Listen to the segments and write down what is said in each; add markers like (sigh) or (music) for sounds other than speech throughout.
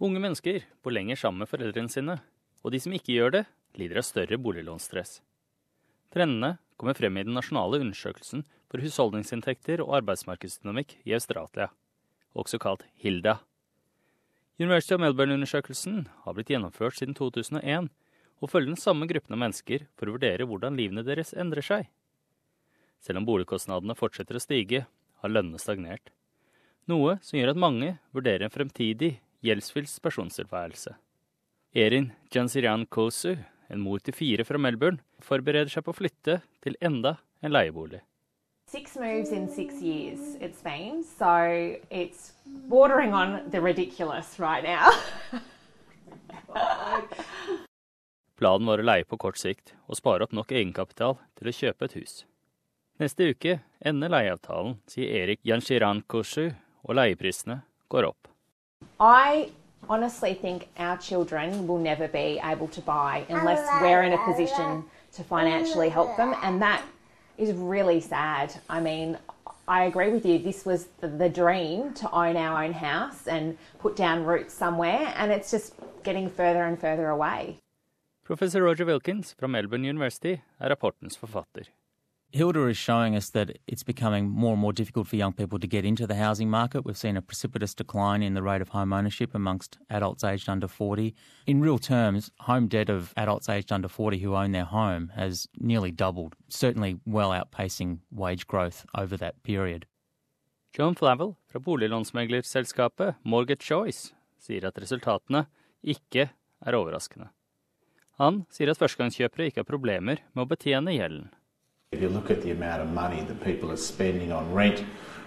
Unge mennesker bor lenger sammen med foreldrene sine, og de som ikke gjør det, lider av større boliglånsstress. Trendene kommer frem i den nasjonale undersøkelsen for husholdningsinntekter og arbeidsmarkedsdynamikk i Australia, også kalt HILDA. University of Melbourne-undersøkelsen har blitt gjennomført siden 2001 og følger den samme gruppen av mennesker for å vurdere hvordan livene deres endrer seg. Selv om boligkostnadene fortsetter å stige, har lønnene stagnert. Noe som gjør at mange vurderer en fremtidig gjeldsfylt persontilværelse. Erin Jansirian Kosu, en mor til fire fra Melbourne, forbereder seg på å flytte til enda en leiebolig. Six moves in six years it's been, so it's bordering on the ridiculous right now. (laughs) Planen var å leie på kort sikt og spare opp nok egenkapital til å kjøpe et hus. Neste uke ender leieavtalen, sier Erik Janshiran Koshu, og leieprisene går opp. I honestly think our children will never be able to buy unless we're in a position to financially help them, and that is really sad. I mean, I agree with you. This was the, the, dream to own our own house and put down roots somewhere, and it's just getting further and further away. Professor Roger Wilkins fra Melbourne University er rapportens forfatter. Hilda is showing us that it's becoming more and more difficult for young people to get into the housing market. We've seen a precipitous decline in the rate of home ownership amongst adults aged under 40. In real terms, home debt of adults aged under 40 who own their home has nearly doubled, certainly well outpacing wage growth over that period. John Flavel fra boliglånsmeglerselskapet Mortgage Choice sier at resultatene ikke er overraskende. Han sier at førstegangskjøpere ikke har problemer med å betjene gjelden. If you look at the amount of money that people are spending on rent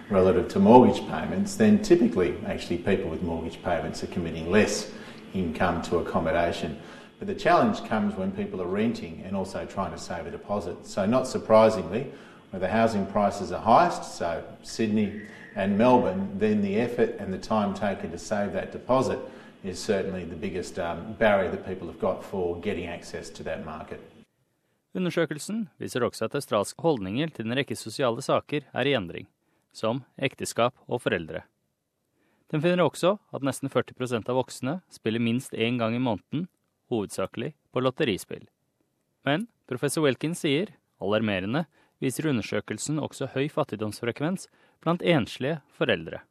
relative to mortgage payments, then typically actually people with mortgage payments are committing less income to accommodation. But the challenge comes when people are renting and also trying to save a deposit. So not surprisingly, where the housing prices are highest, so Sydney and Melbourne, then the effort and the time taken to save that deposit is certainly the biggest um, barrier that people have got for getting access to that market. Undersøkelsen viser også at australske holdninger til en rekke sosiale saker er i endring, som ekteskap og foreldre. Den finner også at nesten 40% av voksne spiller minst én gang i måneden, hovedsakelig på lotterispill. Men professor Wilkins sier, alarmerende, viser undersøkelsen også høy fattigdomsfrekvens blant enslige foreldre.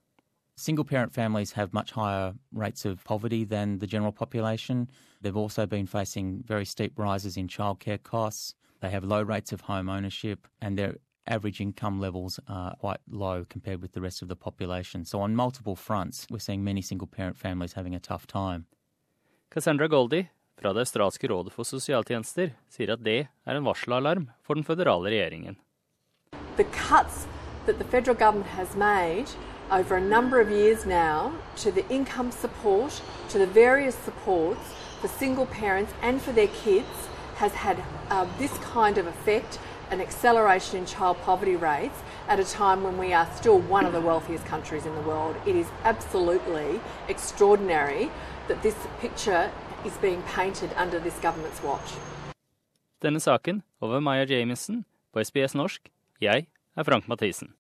Single parent families have much higher rates of poverty than the general population. They've also been facing very steep rises in childcare costs. They have low rates of home ownership and their average income levels are quite low compared with the rest of the population. So, on multiple fronts, we're seeing many single parent families having a tough time. Cassandra Goldie fra det australske rådet for sosialtjenester sier at det er en varselalarm for den føderale regjeringen. The cuts that the federal government has made over a number of years now to the income support, to the various supports for single parents and for their kids has had uh, this kind of effect an acceleration in child poverty rates at a time when we are still one of the wealthiest countries in the world. It is absolutely extraordinary that this picture is being painted under this government's watch. Denne saken over Maya Jamieson på SBS norsk. Jeg er Frank Mathisen.